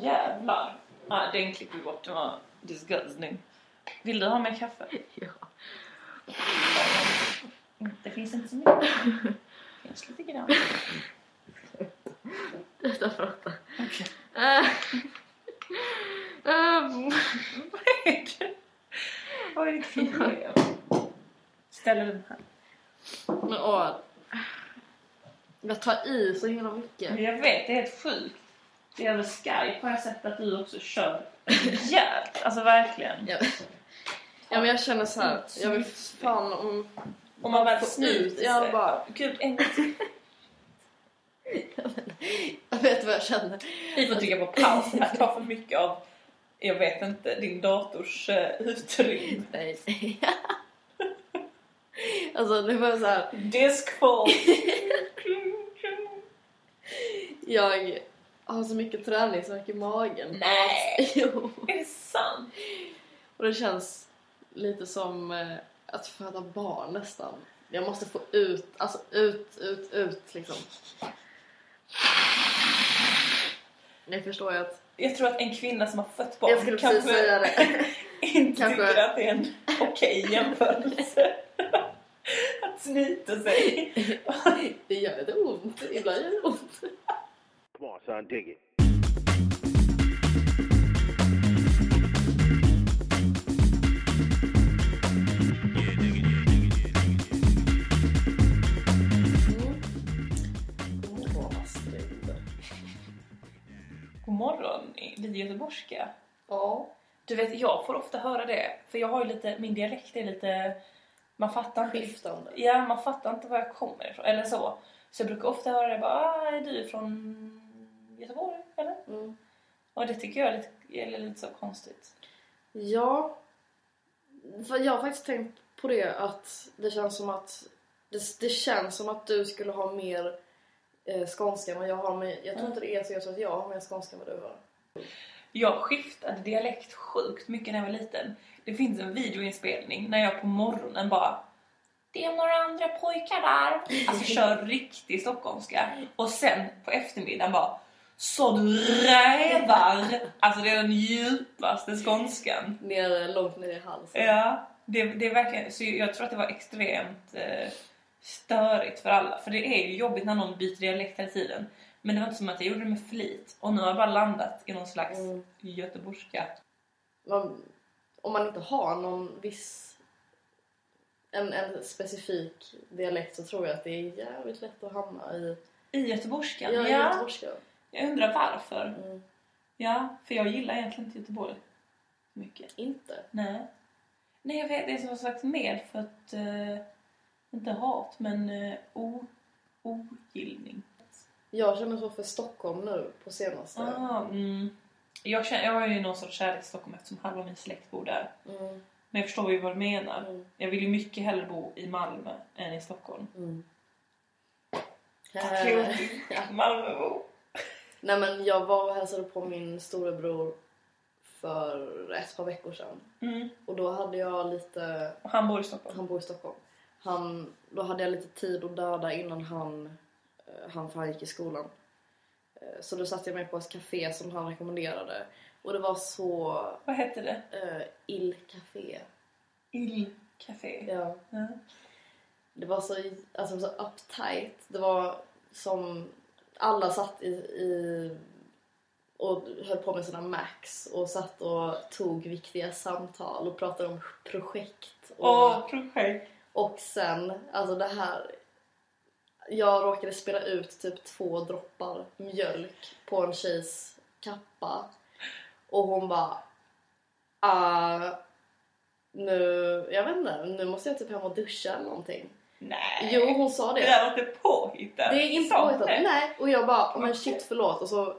Jävlar. Nej, den klipper vi bort. Den var disgusting. Vill du ha mer kaffe? Ja. Det finns inte så mycket. Det finns lite grann. Sluta prata. Okej. Ähm, Vad är det? Vad är ditt problem? Ställer den här. Men åh. Jag tar i så himla mycket. Jag vet, det är helt sjukt. Det är över Skype har jag sett att du också kör rejält. Alltså verkligen. Ja. ja men jag känner så här. Jag vill fan om... Om man väl snyter sig. bara- Gud, en gång till. Jag vet vad jag känner. Vi får trycka på paus. Här tar för mycket av, jag vet inte, din dators uh, utrymme. Nej. alltså det var så här. Diskfall. Jag har så mycket träningsvärk i magen. Nej. Jo. Är det sant? Och det känns lite som eh, att föda barn nästan. Jag måste få ut, alltså ut, ut, ut liksom. Nu förstår jag att Jag tror att en kvinna som har fött barn jag skulle precis kanske säga det. inte Kanske- tycker att det är en okej jämförelse. att snyta sig. Det gör det ont, ibland gör det ont. Come on, son, dig it. God morgon, lite göteborgska. Ja. Du vet, jag får ofta höra det. För jag har ju lite, min dialekt är lite... Man fattar inte. Skiftande. Ja, man fattar inte var jag kommer ifrån. Eller så. Så jag brukar ofta höra det bara, ah, är du från Göteborg? Eller? Mm. Och det tycker jag är lite, är lite så konstigt. Ja. För jag har faktiskt tänkt på det att det känns som att det, det känns som att du skulle ha mer eh, skånska än vad jag har. Men jag tror inte det är så. Jag tror att jag har mer skånska än vad du har. Jag skiftade dialekt sjukt mycket när jag var liten. Det finns en videoinspelning när jag på morgonen bara det är några andra pojkar där. Alltså kör riktig stockholmska. Och sen på eftermiddagen bara Så du rävar! Alltså det är den djupaste skånskan. Ner, långt ner i halsen. Ja, det, det är verkligen, så jag tror att det var extremt eh, störigt för alla. För det är ju jobbigt när någon byter dialekt hela tiden. Men det var inte som att jag gjorde det med flit. Och nu har jag bara landat i någon slags Mm. göteborgska. Man, om man inte har någon viss en, en specifik dialekt så tror jag att det är jävligt lätt att hamna i I göteborgskan? ja, Ja, i göteborgska. Jag undrar varför. Mm. Ja, för jag gillar egentligen inte Göteborg mycket. Inte. Nej. Nej, jag vet, det är som sagt mer för att, eh, inte hat, men eh, o, ogillning. Jag känner så för Stockholm nu på senaste. Ah, mm. jag, känner, jag har ju någon sorts kärlek till Stockholm eftersom halva min släkt bor där. Mm, Men jag förstår ju vad du menar. mm, Jag vill ju mycket hellre bo i Malmö än i Stockholm. mm. Ja. Malmöbo. Nej men jag var och hälsade på min storebror för ett par veckor sedan. Mm. Och då hade jag lite, Och han bor i Stockholm. han bor i Stockholm. Han, då hade jag lite tid att döda innan han, eh, han, för han gick i skolan. Eh, Så då satte jag mig på ett café som han rekommenderade. Och det var så... Vad heter det? Uh, Il Café. Il Café. Ja. Ja. Det var så, alltså, så uptight. Det var som alla satt i, i och höll på med sina Macs och satt och tog viktiga samtal och pratade om projekt. Och, Åh, projekt. och sen, alltså det här. Jag råkade spela ut typ två droppar mjölk på en tjejs kappa. Och hon bara... Ah, nu, jag vet inte, nu måste jag typ hem och duscha eller någonting. Nej. Jo, hon sa Det det. där var inte påhittat. Det är inte påhittat. Nej. Och jag bara, men shit förlåt. Och så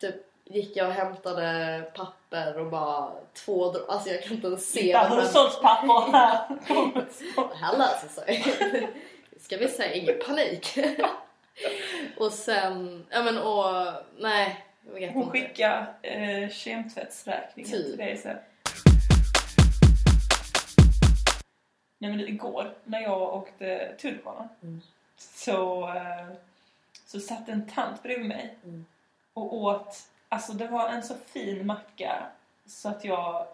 typ gick jag och hämtade papper och bara två. Alltså jag kan inte ens se Hitta hushållspapper här. det här löser sig. Ska vi säga, ingen panik. och sen, ja men och nej. Jag vet Hon inte. skickade eh, kemtvättsräkningen Typ. till dig sen. Nej men igår när jag åkte tunnelbana Mm. så, eh, så satt en tant bredvid mig Mm. och åt Alltså det var en så fin macka så att jag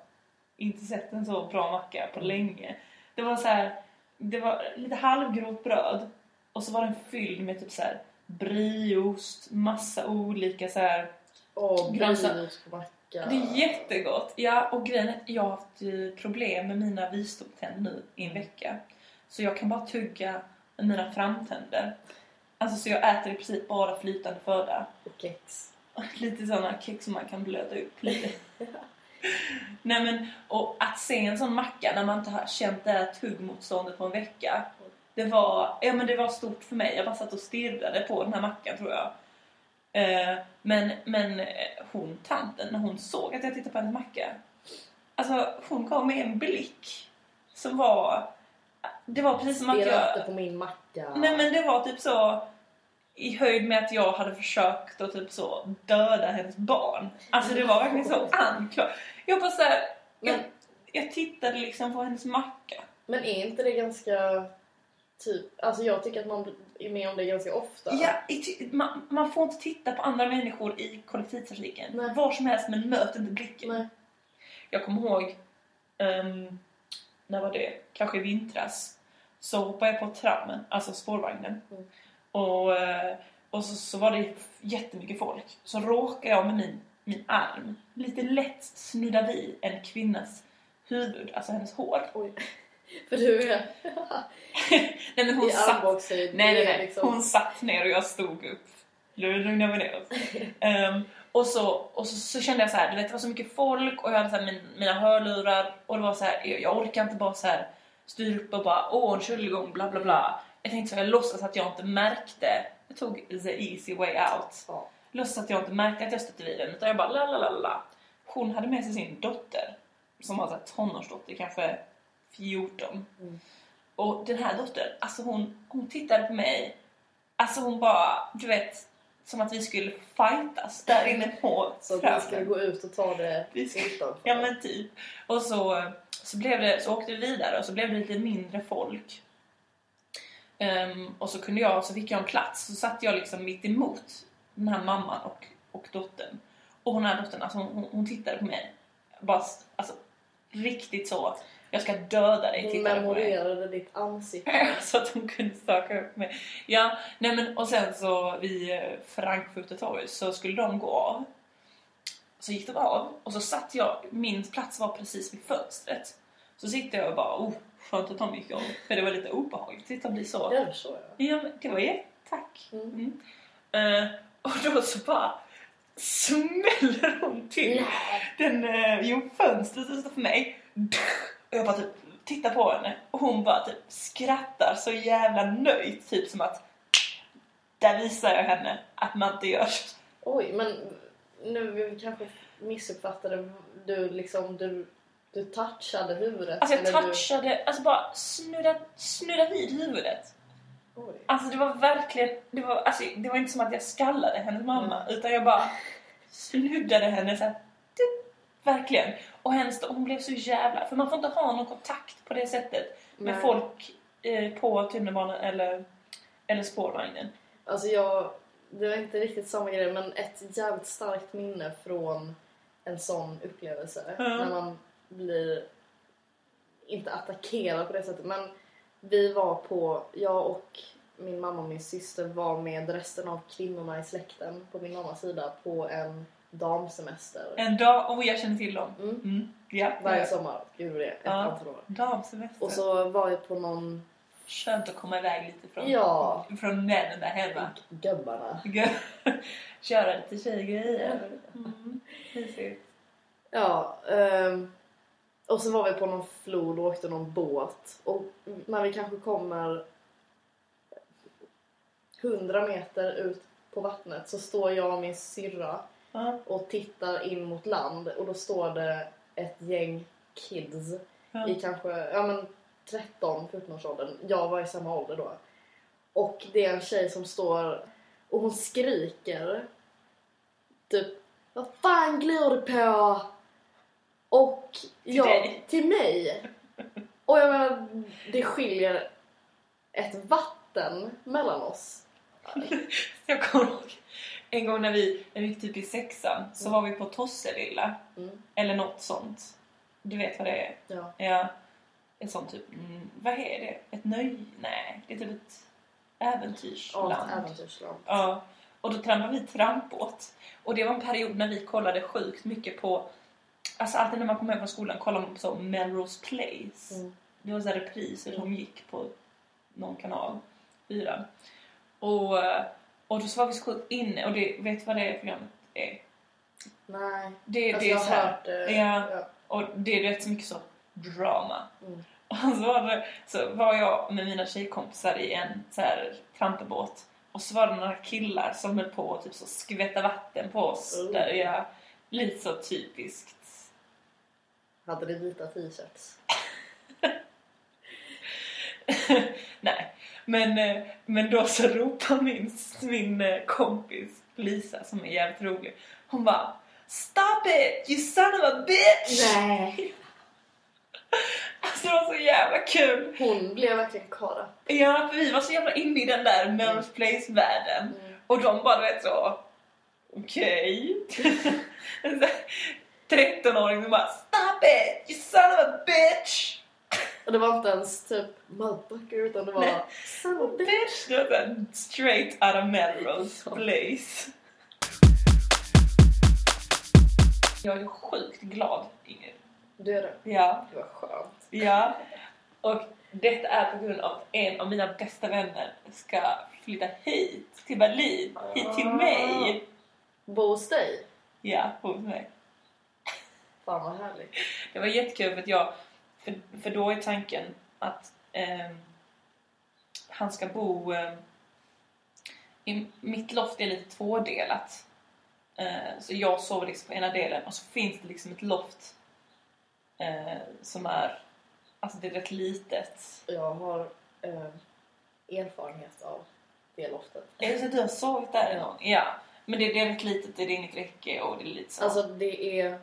inte sett en så bra macka på länge. Det var så här, det var lite halvgrovt bröd och så var den fylld med typ så här brieost, massa olika så här. Och Grönsa- brieost macka. Det är jättegott. Ja, och grejen är att jag har haft eh, problem med mina visdomständer nu i en vecka. Så jag kan bara tugga med mina framtänder. Alltså så jag äter i princip bara flytande föda. Och kex. Lite sådana kex som man kan blöda upp lite. Nej men, och att se en sån macka när man inte har känt det här tuggmotståndet på en vecka. Det var, ja men det var stort för mig. Jag bara satt och stirrade på den här mackan tror jag. Eh, men, men eh, hon, tanten, när hon såg att jag tittade på hennes macka. Alltså hon gav mig en blick som var... Det var precis som att jag... inte på min macka. Nej men det var typ så i höjd med att jag hade försökt att typ så döda hennes barn. Alltså det var verkligen så anklart. Jag bara så här, jag, jag tittade liksom på hennes macka. Men är inte det ganska typ... Alltså jag tycker att man är med om det ganska ofta. Ja, man, man får inte titta på andra människor i kollektivtrafiken. Nej. Var som helst men möt inte blicken. Nej. Jag kommer ihåg, ehm, när var det? Kanske i vintras. Så hoppade jag på trammen, alltså spårvagnen. Mm. Och, eh, och så, så var det jättemycket folk. Så råkade jag med min, min arm lite lätt snudda vid en kvinnas huvud, alltså hennes hår. Oj. För du är Nej men hon i satt. Nej, nej, nej. Liksom, Hon satt ner och jag stod upp. Vi ner oss. Ehm, och så, och så, så kände jag så här, du vet det var så mycket folk och jag hade så här min, mina hörlurar och det var så här, jag, jag orkar inte bara så här styra upp och bara åh en kylgång bla bla bla. Jag tänkte så jag låtsas att jag inte märkte. Jag tog the easy way out. Ja. Låtsas att jag inte märkte att jag stötte vid den utan jag bara la la la la. Hon hade med sig sin dotter som var så här tonårsdotter, kanske 14. Mm. Och den här dottern, alltså hon, hon tittade på mig. Alltså hon bara, du vet, som att vi skulle fightas där inne på Så att vi ska gå ut och ta det utanför. Ja men typ. Och så, så, blev det, så åkte vi vidare och så blev det lite mindre folk. Ehm, och så kunde jag, så fick jag en plats. Så satt jag liksom mitt emot den här mamman och, och dottern. Och den här dottern, alltså hon, hon tittade på mig. Bara, alltså riktigt så. Jag ska döda dig, Hon memorerade ditt ansikte. så att hon kunde söka upp mig. Ja, nej men och sen så vid eh, Frankfurter torg så skulle de gå av. Så gick de av och så satt jag, min plats var precis vid fönstret. Så sitter jag och bara, oh, skönt att de gick av. För det var lite obehagligt, titta bli så. Ja, det förstår jag. Ja, men det var ju, tack. Mm. Mm. Eh, och då så bara smäller hon till Nej. den, eh, jo, fönstret utanför mig. Och jag bara typ tittar på henne och hon bara typ skrattar så jävla nöjt. Typ som att där visar jag henne att man inte gör så. Oj, men nu vi kanske missuppfattade. Du liksom, du, du touchade huvudet. Alltså jag touchade, alltså bara snudda, snudda vid huvudet. Du, oj. Alltså det var verkligen, det var, alltså, det var inte som att jag skallade hennes mamma utan jag bara snuddade henne så här, du, Verkligen. Och hennes, hon blev så jävla, för man får inte ha någon kontakt på det sättet med Nej. folk eh, på tunnelbanan eller, eller spårvagnen. Alltså jag, det var inte riktigt samma grej men ett jävligt starkt minne från en sån upplevelse. Ja. När man blir, inte attackerad på det sättet men vi var på, jag och min mamma och min syster var med resten av kvinnorna i släkten på min mammas sida på en damsemester. En dag, och jag känner till dem. Mm. Mm. Ja, Varje ja. sommar gjorde vi det ett Ja. antal år. Damsemester. Och så var vi på någon Skönt att komma iväg lite från, Ja. från männen där hemma. gubbarna. Köra lite tjejgrejer. Mm. Mysigt. Ja, ehm, och så var vi på någon flod och åkte någon båt. Och när vi kanske kommer 100 meter ut på vattnet så står jag och min syrra Ja. och tittar in mot land och då står det ett gäng kids Ja. i kanske ja, men 13-14 års åldern. Jag var i samma ålder då. Och det är en tjej som står och hon skriker typ Vad fan glor du på? Och Till jag, dig? till mig. Och jag menar, det skiljer ett vatten mellan oss. Jag kommer ihåg en gång när vi, när vi gick typ i sexan så var vi på Tosselilla. Mm. Eller något sånt. Du vet vad det är? Ja. Ja. Ett sånt typ, mm, vad är det? Ett nöje? Nej, det är typ ett äventyrsland. Ja, ett äventyrsland. Ja, och då trampade vi trampbåt. Och det var en period när vi kollade sjukt mycket på... Alltså alltid när man kom hem från skolan kollade man på så Melrose Place. Mm. Det var så här repriser som Mm. gick på någon kanal, fyra. Och, eh, och då så var vi så sjukt inne och det, vet du vad det programmet är? Nej. Det, Alltså det är jag har här, hört det. Ja. Ja. och det är rätt så mycket så drama. Mm. Och så var, det, så var jag med mina tjejkompisar i en så här och så var det några killar som höll på att typ så skvätta vatten på oss. Oh. Där jag, lite så typiskt. Hade ni vita t-shirts? Nej, men, eh, men då så ropar min, min eh, kompis Lisa som är jävligt rolig. Hon bara Stop it you son of a bitch! Nej. Alltså det var så jävla kul. Hon blev verkligen kara. Ja, för vi var så jävla inne i den där Melrose Place-världen. Mm. Och de bara, vet så... Okej. Här 13-åring som bara Stop it! You son of a bitch! Och det var inte ens typ motherfucker utan det var Nej. a bitch. Det var straight out of Melrose. Place. Jag är sjukt glad, Ingrid. Du är det? Ja, Det var skönt. ja. Och detta är på grund av att en av mina bästa vänner ska flytta hit till Berlin. Hit till mig. Bo hos dig? Ja, hos mig. Fan vad härligt. Det var jättekul för att jag... För, för då är tanken att ehm, han ska bo... ehm, i, mitt loft är lite tvådelat. Eh, så jag sover liksom på ena delen och så finns det liksom ett loft eh, som är... Alltså det är rätt litet. Jag har eh, erfarenhet av det loftet. Är det så att du har sovit där gång? Ja. Men det, det är rätt litet, det är inget räcke och det är lite så... Alltså det är,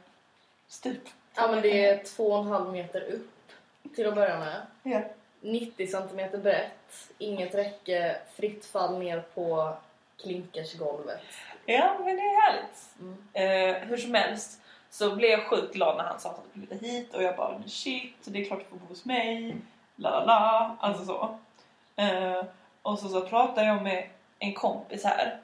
stup. Ja, men det är två och en halv meter upp till att börja med. Ja. 90 centimeter brett, inget räcke, fritt fall ner på klinkersgolvet. Ja, men det är härligt. Mm. Eh, hur som helst så blev jag sjukt glad när han sa att han skulle flytta hit och jag bara shit, det är klart du får bo hos mig. La la la, alltså så. Eh, och så, så pratade jag med en kompis här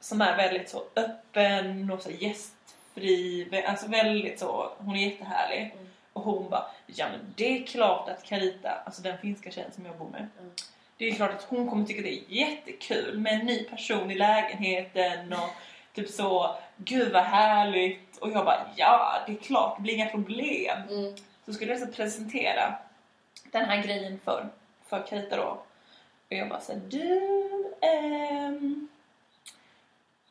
som är väldigt så öppen och så gästfri, vä- alltså väldigt så, hon är jättehärlig. Mm. Och hon bara, ja men det är klart att Carita, alltså den finska tjejen som jag bor med, Mm. det är klart att hon kommer tycka det är jättekul med en ny person i lägenheten och typ så, gud vad härligt. Och jag bara, ja det är klart, det blir inga problem. Mm. Så skulle jag så presentera den här grejen för, för Carita då. Och jag bara såhär, du, ehm,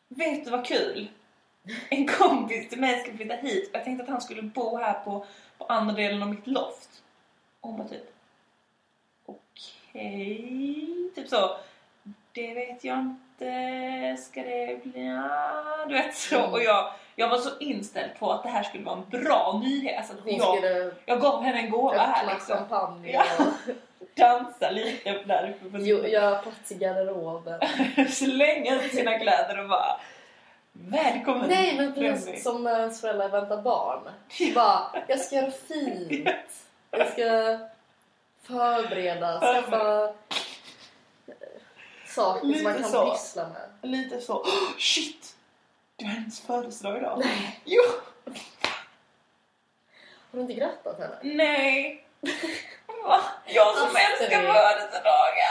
vet du vad kul? En kompis till mig ska flytta hit och jag tänkte att han skulle bo här på, på andra delen av mitt loft. Och hon bara typ, okej, typ så. Det vet jag inte, ska det bli... Ja, du vet så. Mm. Och jag, jag var så inställd på att det här skulle vara en bra nyhet. Alltså, jag, jag gav henne en gåva här liksom. champagne Ja. Dansa lite där uppe på göra plats i garderoben. Slänga ut sina kläder och bara Välkommen! Nej men precis som när ens föräldrar väntar barn. Bara, jag ska göra fint. Jag ska förbereda, skaffa eh, saker som man Lite kan så. pyssla med. Lite så, "Åh, shit! Det är hennes födelsedag idag. Nej. Jo! Har du inte grattat henne? Nej! Jag som älskar födelsedagar!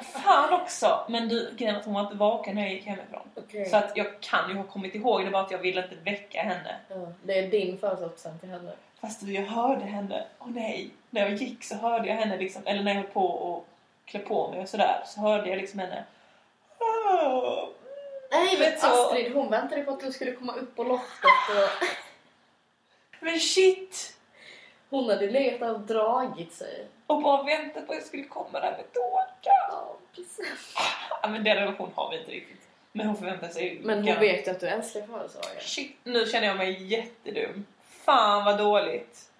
Fan också! Men du, grejen att hon var inte vaken när jag gick hemifrån. Okej. Så att jag kan ju ha kommit ihåg det bara att jag ville inte väcka henne. Ja, det är din födelsedagspresent till henne. Fast du, jag hörde henne. Åh nej! När jag gick så hörde jag henne liksom, eller när jag höll på och klä på mig och sådär, så hörde jag liksom henne. "Åh." Nej men så- Astrid hon väntade på att du skulle komma upp på loftet och Men shit! hon hade legat och dragit sig. Och bara väntat på att jag skulle komma där med tårta. Ja, precis. Ja, men den relation har vi inte riktigt. Men hon förväntar sig Men hon garant- vet ju att du älskar födelsedagar. Shit, nu känner jag mig jättedum. Fan vad dåligt.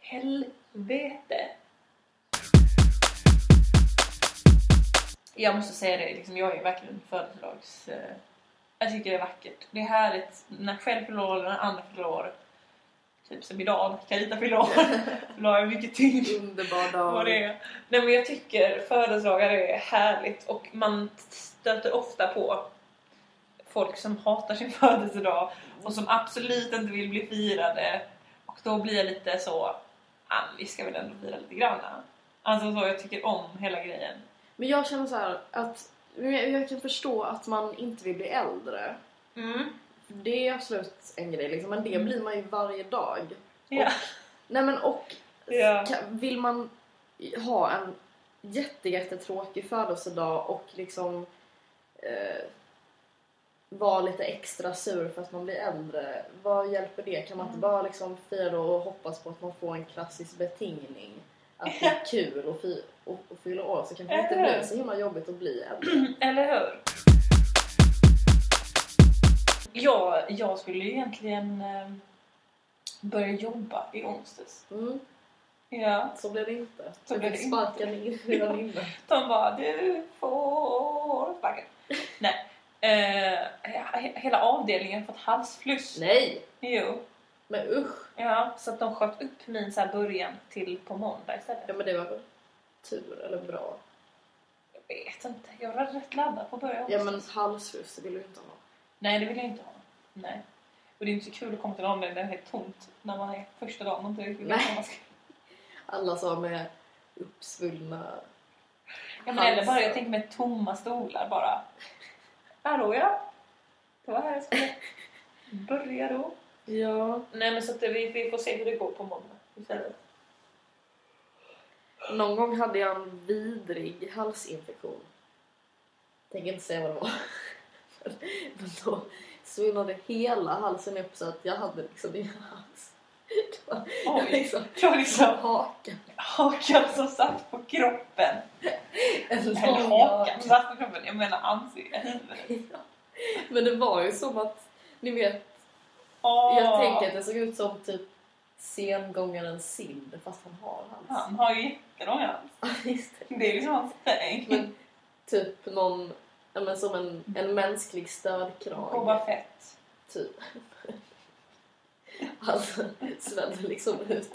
Helvete. jag måste säga det, liksom, jag är verkligen födelsedags... Eh, jag tycker det är vackert. Det är härligt när själv fyller år eller när andra fyller år. Typ som idag, Carita fyller har jag mycket tyngd. Underbar vad dag. det är. Nej men jag tycker födelsedagar är härligt och man stöter ofta på folk som hatar sin födelsedag och som absolut inte vill bli firade. Och då blir jag lite så, ah, vi ska väl ändå fira lite grann. Alltså så, jag tycker om hela grejen. Men jag känner så här att jag, jag kan förstå att man inte vill bli äldre. Mm. Det är absolut en grej liksom, men det Mm. blir man ju varje dag. Ja. Nej men och Ja. vill man ha en jätte, jättetråkig födelsedag och liksom eh, vara lite extra sur för att man blir äldre. Vad hjälper det? Kan man inte Mm. bara liksom fira och hoppas på att man får en klassisk betingning? Att det är kul att, fi- att, att fylla år så kanske det inte blir så himla jobbigt att bli äldre. Eller hur? Ja, jag skulle ju egentligen eh, börja jobba i onsdags. Mm, Ja. så blir det inte. Så fick det sparken in redan innan. De bara du får sparken. Nej. He- hela avdelningen fått halsfluss. Nej! Jo. Men usch! Ja, så att de sköt upp min så början till på måndag Ja istället. men det var väl tur eller bra. Jag vet inte. Jag var rätt laddad på att börja Ja men halsfluss vill du inte ha. Nej, det vill jag inte ha. Nej. Och det är inte så kul att komma till en där det är helt tomt när man är första dagen och inte riktigt vet vad man ska Alla sa med uppsvullna... Ja, men eller bara, jag tänker med tomma stolar bara. Hallå ja. Det var här jag skulle börja då. Ja. Nej men så att vi, vi får se hur det går på måndag istället. Någon gång hade jag en vidrig halsinfektion. Tänker inte säga vad det var. Men då svullnade hela halsen upp så att jag hade liksom ingen hals. Det var Oj. liksom Det var liksom hakan. hakan som satt på kroppen. En Eller hakan haka. som satt på kroppen. Jag menar ansiktet, huvudet. Ja. Men det var ju som att, ni vet, Åh. jag tänker att det såg ut som typ sengångaren Sid fast han har hals. Han har ju jättelång hals. Det. Är liksom hans sträng. Men typ någon, ja men som en, en mänsklig stödkrage. Boba Fett. Typ. Alltså svällde liksom ut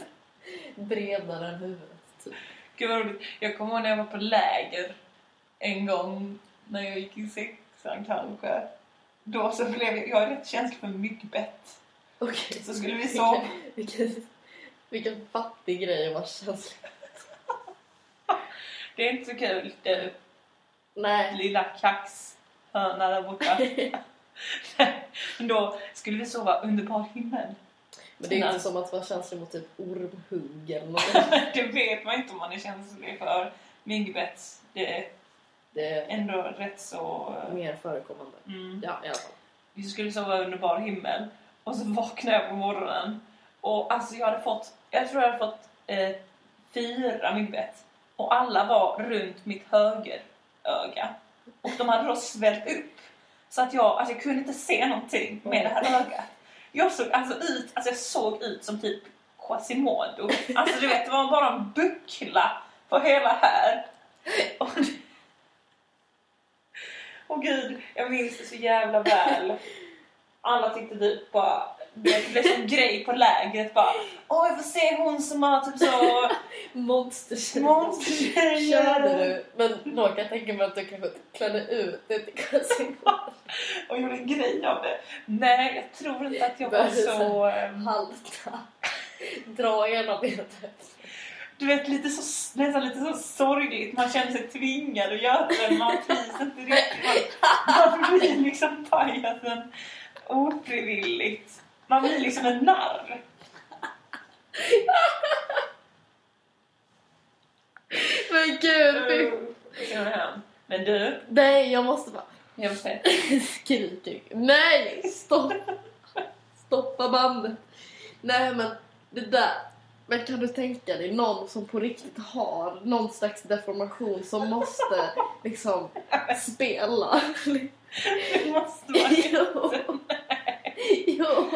bredare än huvudet. Typ. Gud vad roligt. Jag kommer ihåg när jag var på läger en gång när jag gick i sexan kanske. Då så blev jag, jag är rätt känslig för myggbett. Okej. Så skulle vi sova. Vilken, vilken, vilken fattig grej att vara känslig. Det är inte så kul. Du, Nej. lilla kaxhörna där borta. Men då skulle vi sova under bar himmel. Men det är inte som att vara känslig mot typ ormhugg eller något. Det vet man inte om man är känslig för myggbett. Det är Det ändå rätt så... mer förekommande. Mm. Ja, i alla fall. Vi skulle sova under bar himmel. Och så vaknade jag på morgonen. Och alltså jag hade fått, jag tror jag hade fått eh, fyra myggbett. Och alla var runt mitt högeröga. Och de hade då svällt upp. Så att jag, alltså jag kunde inte se någonting med det här ögat. Jag såg alltså ut, alltså jag såg ut som typ Quasimodo. Alltså du vet, det var bara en buckla på hela här. Och, och gud, jag minns det så jävla väl. Alla tyckte typ bara, det blev som grej på lägret bara Åh, jag får se hon som har typ så Monstertjej. monstertjejer. Körde du? Men då kan jag tänka mig att du kanske klädde ut det till Quasimodo. Och gjorde en grej av det. Nej, jag tror inte att jag var så... ehm, Halta. Dra ena benet. Du vet, lite så, nästan lite så sorgligt. Man känner sig tvingad att göra det, men man trivs inte riktigt. Man, man blir liksom pajasen ofrivilligt. Man blir liksom en narr. Men gud, Mm. Men du, Nej, jag måste bara jag säga. skriker. Nej, stopp! Stoppa bandet. Nej, men det där. Men kan du tänka dig någon som på riktigt har någon slags deformation som måste liksom spela? Det måste vara jo. jo.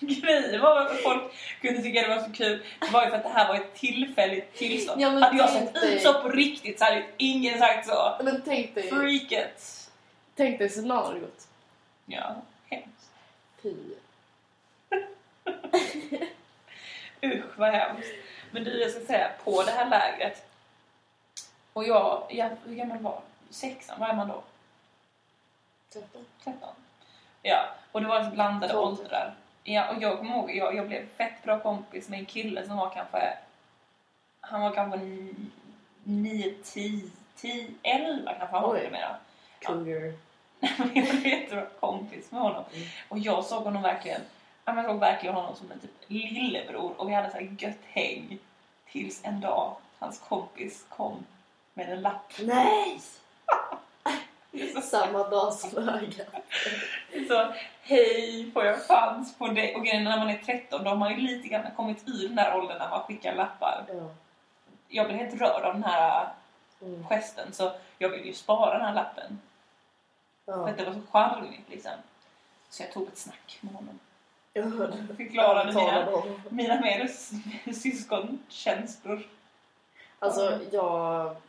Grejen var varför folk kunde tycka det var så kul. Det var ju för att det här var ett tillfälligt tillstånd. Ja, hade jag sett ut så på riktigt så hade ju ingen sagt så. Men tänk dig, Freaket. tänk dig scenariot. Ja, hemskt. Fy. Usch vad hemskt. Men du, jag ska säga, på det här lägret. Och jag, jag hur gammal var? Sexan, vad är man då? 13. 13? Ja, och det var liksom blandade Tolv. åldrar. Ja, och jag kommer ihåg, jag, jag blev fett bra kompis med en kille som var kanske... Han var kanske 9, 10, 10, 11 kanske han var mera. Cougar. jag blev jättebra kompis med honom. Mm. Och jag såg honom verkligen, jag såg verkligen honom som en typ lillebror och vi hade så här gött häng. Tills en dag hans kompis kom med en lapp. Nej! Så, Samma dag som ögat. så hej, får jag chans på dig? Och grejen är, när man är 13 då har man ju lite grann kommit ur den där åldern när man skickar lappar. Ja. Jag blev helt rörd av den här Mm. gesten så jag ville ju spara den här lappen. För Ja. att det var så charmigt liksom. Så jag tog ett snack med honom. Jag. Förklarade mina. Mina mer syskonkänslor. Alltså, jag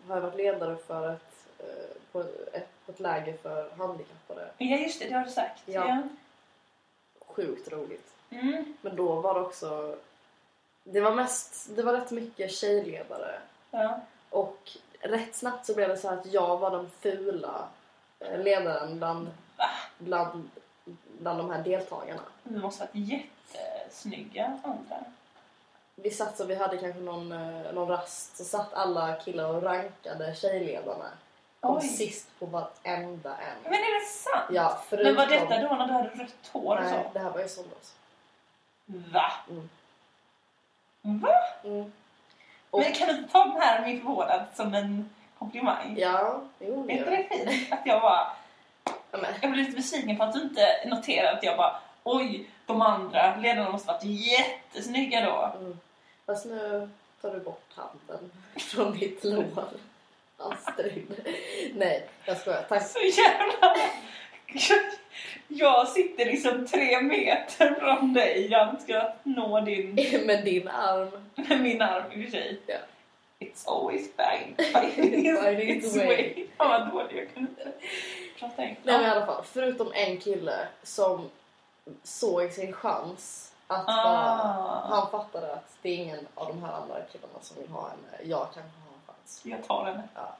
har varit ledare för ett, eh, på ett, ett läger för handikappade. Ja, just det, det har du sagt. Ja. Sjukt roligt. Mm. Men då var det också... Det var mest... Det var rätt mycket tjejledare. ja. Och rätt snabbt så blev det så här att jag var den fula eh, ledaren bland, Va? bland, bland de här deltagarna. Du måste ha varit jättesnygga andra. Vi satt så vi hade kanske någon, eh, någon rast så satt alla killar och rankade tjejledarna. Kom Oj. sist på varenda en. Men är det sant? Ja, Men förutom... var detta då när du hade rött hår och Nej, så? det här var i somras. Va? Mm. Va? Mm. Och, Men kan du inte ta den här min förvånad som en komplimang? ja, jo det Är gör inte jag. det fint? Att jag bara... Ja, men, Jag blev lite besviken på att du inte noterade att jag bara Oj, de andra ledarna måste varit jättesnygga då. mm. Fast nu tar du bort handen från mitt lår. Astrid. Nej, jag skojar. Tack. Så jävla... Jag sitter liksom tre meter från dig. Jag ska nå din... Med din arm. Med min arm i och för sig. Ja. It's always fine. Finding its way. Ja, vad dålig jag kunde prata engelska. Nej men i alla fall, förutom en kille som såg sin chans att Ah. bara, han fattade att det är ingen av de här andra killarna som vill ha henne. Jag kan ha. Jag tar den. Ja.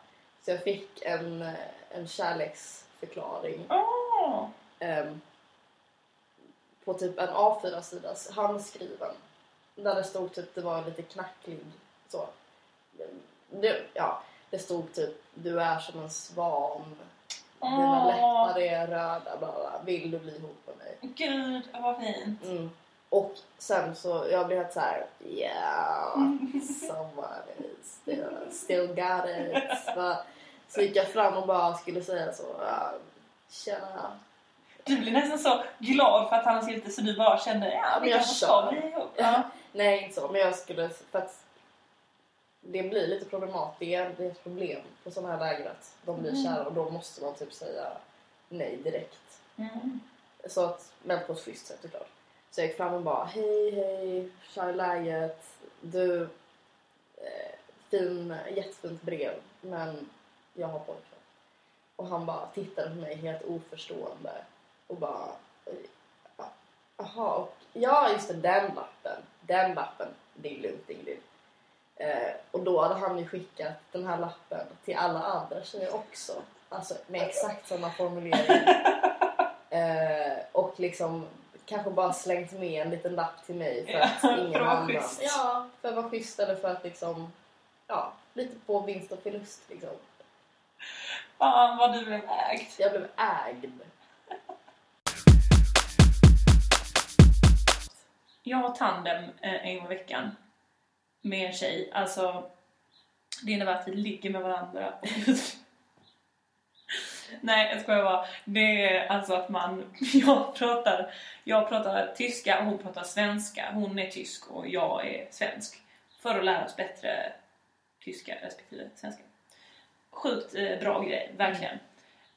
Så jag fick en, en kärleksförklaring Åh! ehm, på typ en A4-sida, handskriven. Där det stod typ, det var lite knacklig så. Det, ja, det stod typ, du är som en svan. Dina Åh. läppar är röda, bla bla. Vill du bli ihop med mig? Gud, vad fint. Mm. Och sen så, jag blev helt såhär, yeah, someone is still, still got it. Va? Så gick jag fram och bara skulle säga så, ja, tjena. Du blir nästan så glad för att han har skrivit det så du bara känner ja, vi kanske ska bli ihop. Ja. Nej, inte så, men jag skulle, för att det blir lite problematiskt, det är, ett problem på sådana här läger att de blir Mm. kära och då måste man typ säga nej direkt. Mm. Så att, men på ett schysst sätt såklart. Så jag gick fram och bara hej hej, tja läget? Du, eh, fin, jättefint brev men jag har pojkvän. Och han bara tittade på mig helt oförstående och bara ja, jaha, och, ja just det, den lappen, den lappen, det är lugnt Ingrid. Eh, och då hade han ju skickat den här lappen till alla andra tjejer också. Alltså med exakt samma formulering. Eh, och liksom kanske bara slängt med en liten lapp till mig för att för ingen vara annan... Ja, för att vara schysst eller för att liksom... Ja, lite på vinst och förlust liksom. Fan vad du blev ägd. Jag blev ägd. Jag har tandem eh, en gång i veckan med en tjej. Alltså, det innebär att vi ligger med varandra. Nej, jag skojar bara. Det är alltså att man... Jag pratar, jag pratar tyska och hon pratar svenska. Hon är tysk och jag är svensk. För att lära oss bättre tyska respektive svenska. Sjukt eh, bra grej, verkligen.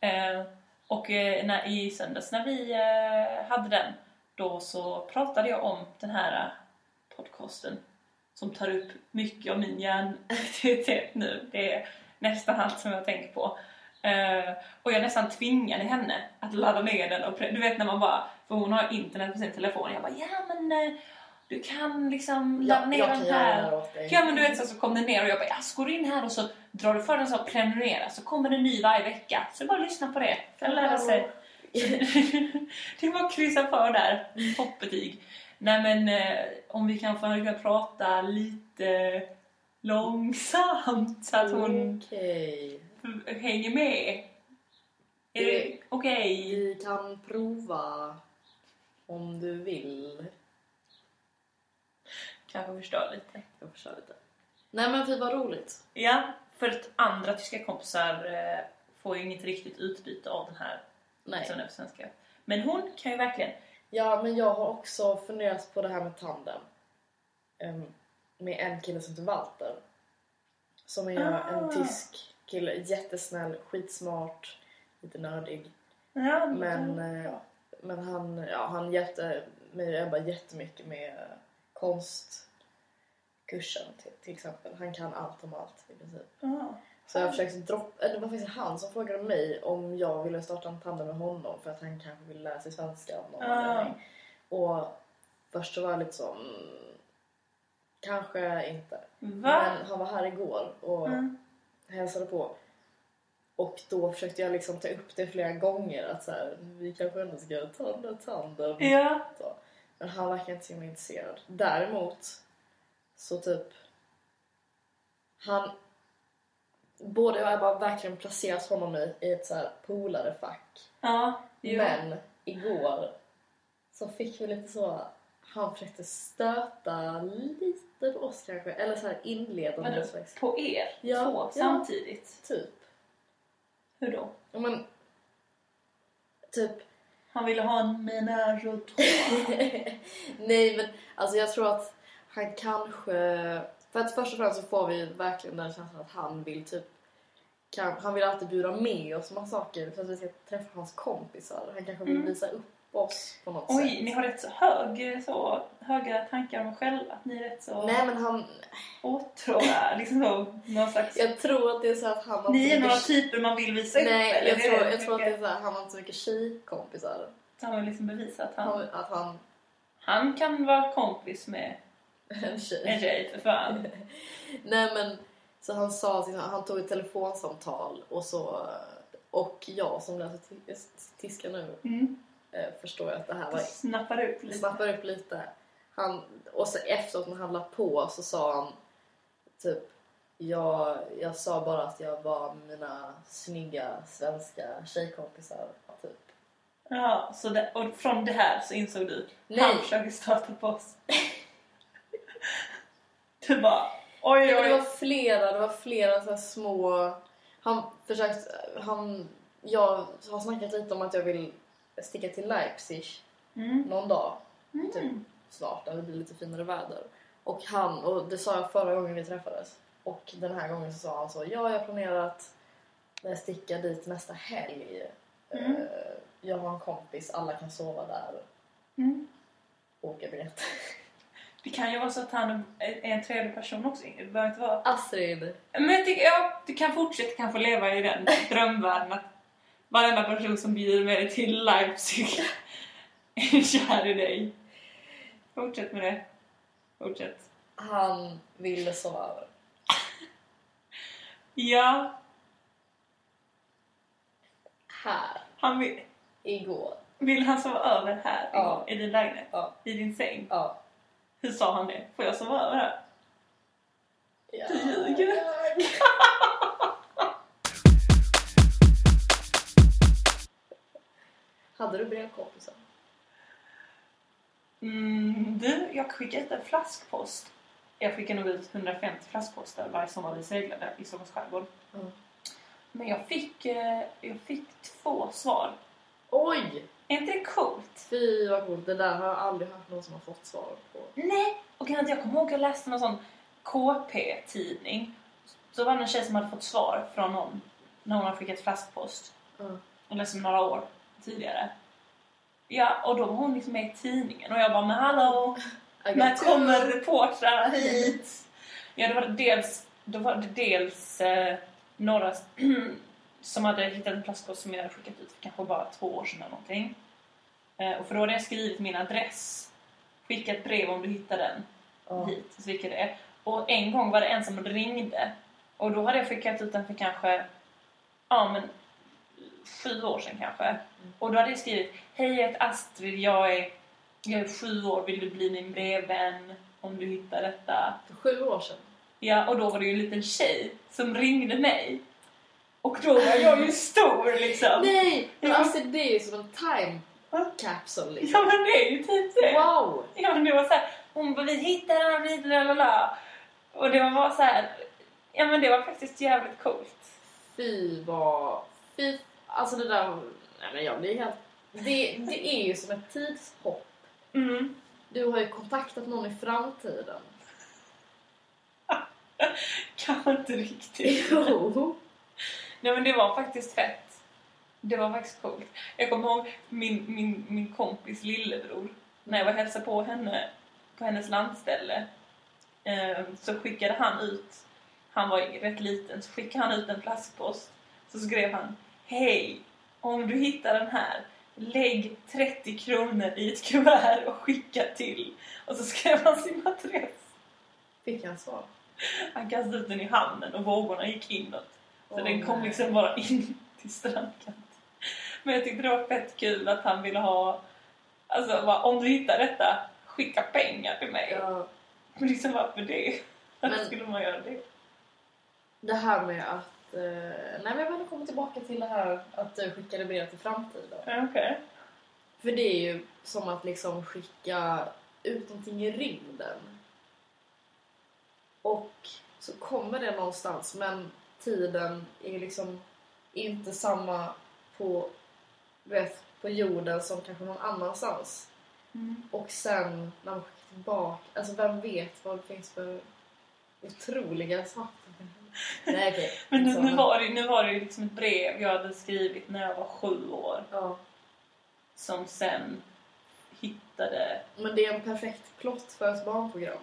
Eh, och eh, när, i söndags när vi eh, hade den då så pratade jag om den här eh, podcasten som tar upp mycket av min hjärnaktivitet nu. Det är nästan allt som jag tänker på. Eh, och jag nästan tvingade henne att ladda ner den. Och, du vet när man bara, för hon har internet på sin telefon. Jag bara, ja men eh, du kan liksom ladda Ja, ner jag den här. Ja men du vet så, så kom den ner och jag bara, ja, så går du in här och så drar du för den så prenumerera så kommer det ny varje vecka. Så bara lyssna på det. Kan lära sig. det var att kryssa för där. Toppbetyg. Nej men eh, om vi kan få prata lite långsamt så att hon Okej. Hänger med. Är det Det- okej? Vi kan prova om du vill. Kanske förstör lite. Jag köra lite. Nej men fy vad roligt. Ja, för att andra tyska kompisar eh, får ju inget riktigt utbyte av den här Nej. som är på svenska. Men hon kan ju verkligen Ja, men jag har också funderat på det här med tandem. Ehm, med en kille som heter Walter. Som är Ah. en tysk kille. Jättesnäll, skitsmart, lite nördig. Ja, Men, eh, men han, ja, han hjälpte mig och Ebba jättemycket med konstkursen till, till exempel. Han kan allt om allt i princip. Ja. Så jag försökte droppa, eller det var faktiskt han som frågade mig om jag ville starta en tandem med honom för att han kanske ville lära sig svenska av någon anledning. Och först så var jag lite så, kanske inte. Va? Men han var här igår och Mm. Hälsade på. Och då försökte jag liksom ta upp det flera gånger att så här, vi kanske ändå ska ta tanden. Ja. Så. Men han verkar inte så himla intresserad. Däremot så typ han både jag har verkligen placerat honom i, i ett så här polarefack. Ja. Jo. Men igår så fick vi lite så han försökte stöta lite på oss kanske. Eller så här inledande Vadå? slags. På er Ja, två ja. samtidigt? Typ. Hur då? Ja, men, typ Han ville ha en menage. Nej men alltså jag tror att han kanske... För att först och främst så får vi verkligen den känslan att han vill typ... Kan, han vill alltid bjuda med oss massa saker för att vi ska träffa hans kompisar. Han kanske vill Mm. visa upp oss på något Oj, sätt. ni har rätt så, hög, så höga tankar om er själva. Att ni är rätt så Nej men han... åtråa. Liksom så, någon slags... Jag tror att det är så att han har Ni är några mycket- typer man vill visa upp? Nej, jag tror, jag tror att det är så här, han har inte så mycket tjejkompisar. Han vill liksom bevisa att Han, han, att han han kan vara kompis med en tjej. en tjej för fan. Nej men så han sa han tog ett telefonsamtal och så och jag som läser tyska nu Mm. Eh, förstår jag att det här var Snappar upp lite. snappar upp lite. Han, och så efteråt när han la på så sa han typ jag, jag sa bara att jag var mina snygga svenska tjejkompisar. Typ. Ja, så det, och från det här så insåg du Nej. han försöker starta på oss. Du bara oj Ja, det var oj. flera, det var flera så små... Han försökt... Han, jag har snackat lite om att jag vill sticka till Leipzig Mm. någon dag typ Mm. snart när det blir lite finare väder. Och han, och det sa jag förra gången vi träffades. Och den här gången så sa han så, ja jag planerar att sticka dit nästa helg. Mm. Eh, Jag har en kompis, alla kan sova där. Mm. Åka biljett. Det kan ju vara så att han är en trevlig person också. Det behöver inte vara... Astrid! Men jag tycker, ja, du kan fortsätta kanske leva i den drömvärlden att varenda person som bjuder med dig till Leipzig är kär i dig. Fortsätt med det. Fortsätt. Han ville sova över. Ja, Här. han vill, Igår. vill han sova över här Ja. i din lägenhet? Ja. I din säng? Ja. Hur sa han det? Får jag sova över här? ja. Du ljuger. Hade du brevkompisar? Mm, du, jag skickade ut en flaskpost. Jag skickar nog ut 150 flaskposter varje sommar vi seglade i Stockholms skärgård. Mm. Men jag fick, eh, jag fick två svar. Oj! Är inte det coolt? Fy vad coolt. Det där har jag aldrig hört någon som har fått svar på. Nej! Och jag kommer ihåg att jag läste någon sån KP-tidning. Så var det en tjej som hade fått svar från någon när hon hade skickat fläskpost. Mm. Och liksom några år tidigare. Ja, och då var hon liksom med i tidningen och jag bara men hallå, när kommer reportrar hit? Ja, det var dels, då var det dels eh, några som hade hittat en plastpost som jag hade skickat ut för kanske bara två år sedan eller någonting. Eh, och för då hade jag skrivit min adress. Skicka ett brev om du hittar den Ja. hit. Så fick jag det. Och en gång var det en som ringde. Och då hade jag skickat ut den för kanske, ja men sju år sedan kanske. Och då hade jag skrivit Hej jag heter Astrid, jag är, jag är sju år, vill du bli min brevvän om du hittar detta? För sju år sedan. Ja, och då var det ju en liten tjej som ringde mig. Och då var jag ju stor liksom. Nej! Men alltså det är ju som en time capsule liksom. Ja men det är ju typ det. Wow! Ja men det var såhär, hon bara vi hittade den här lalala. Och det var bara så här. ja men det var faktiskt jävligt coolt. Fy vad... Fy... Alltså det där... Nej men jag blir helt... Det, det är ju som ett tidshopp. Mm. Du har ju kontaktat någon i framtiden. Kanske inte riktigt. Jo! Nej men det var faktiskt fett. Det var faktiskt coolt. Jag kommer ihåg min, min, min kompis lillebror. När jag var hälsade på henne på hennes landställe eh, så skickade han ut, han var rätt liten, så skickade han ut en plastpost. Så skrev han Hej! Om du hittar den här, lägg 30 kronor i ett kuvert och skicka till. Och så skrev han sin adress. Fick jag svar? Han kastade ut den i hamnen och vågorna gick inåt. Så Åh, den kom nej. liksom bara in till strandkanten. Men jag tyckte det var fett kul att han ville ha... Alltså, bara, om du hittar detta, skicka pengar till mig. Ja, Men liksom varför det? Varför Men- skulle man göra det? det här med att... Eh, nej men jag vill komma tillbaka till det här att du skickade brev till framtiden. Okej. För det är ju som att liksom skicka ut någonting i rymden. Och så kommer det någonstans men tiden är liksom inte samma på, vet, på jorden som kanske någon annanstans. Mm. Och sen när man skickar tillbaka, alltså vem vet vad det finns för otroliga saker. Nej. Men nu, nu, var det, nu var det liksom ett brev jag hade skrivit när jag var sju år. Ja. Som sen hittade... Men det är en perfekt plott för ett barnprogram.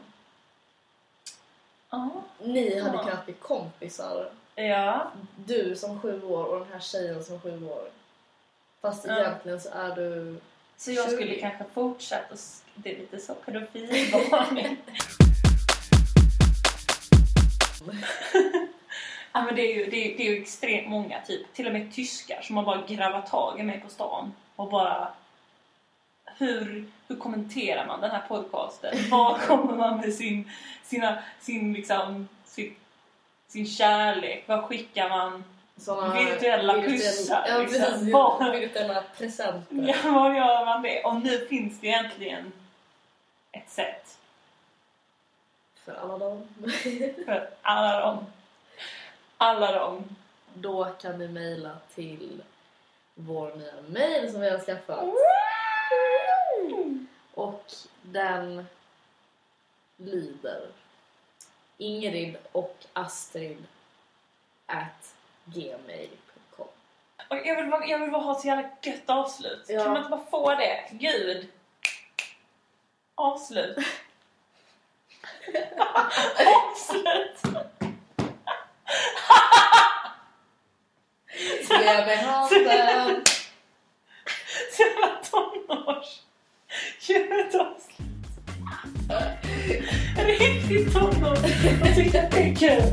Ja. Ni hade Ja. kunnat bli kompisar. Ja. Du som sju år och den här tjejen som sju år. Fast Ja. egentligen så är du... Så jag 20. skulle kanske fortsätta och... Det är lite så pedofilvarning. Ja, men det, är ju, det, är, det är ju extremt många, typ, till och med tyskar, som har bara grävat tag i mig på stan och bara... Hur, hur kommenterar man den här podcasten? Var kommer man med sin, sina, sin, liksom, sin, sin kärlek? Vad skickar man? Såna Virtuella pussar, Ja, liksom. precis. Virtuella presenter. Ja, vad gör man det? Och nu finns det egentligen ett sätt För alla dem. för alla dem. Alla dem. Då kan ni mejla till vår nya mejl som vi har skaffat. Och den lyder Ingrid och Astrid at gmail.com Och jag, vill bara, jag vill bara ha så jävla gött avslut. Ja. Kan man inte bara få det? Gud! Avslut. avslut! Ge mig handen! Så jävla tonårs... Gör ett. Riktigt tonårs. Jag tycker att det är kul.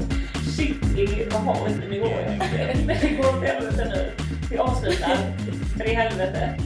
Shit, vad har inte nivå egentligen? Men det går åt helvete nu. Vi avslutar. För i helvete.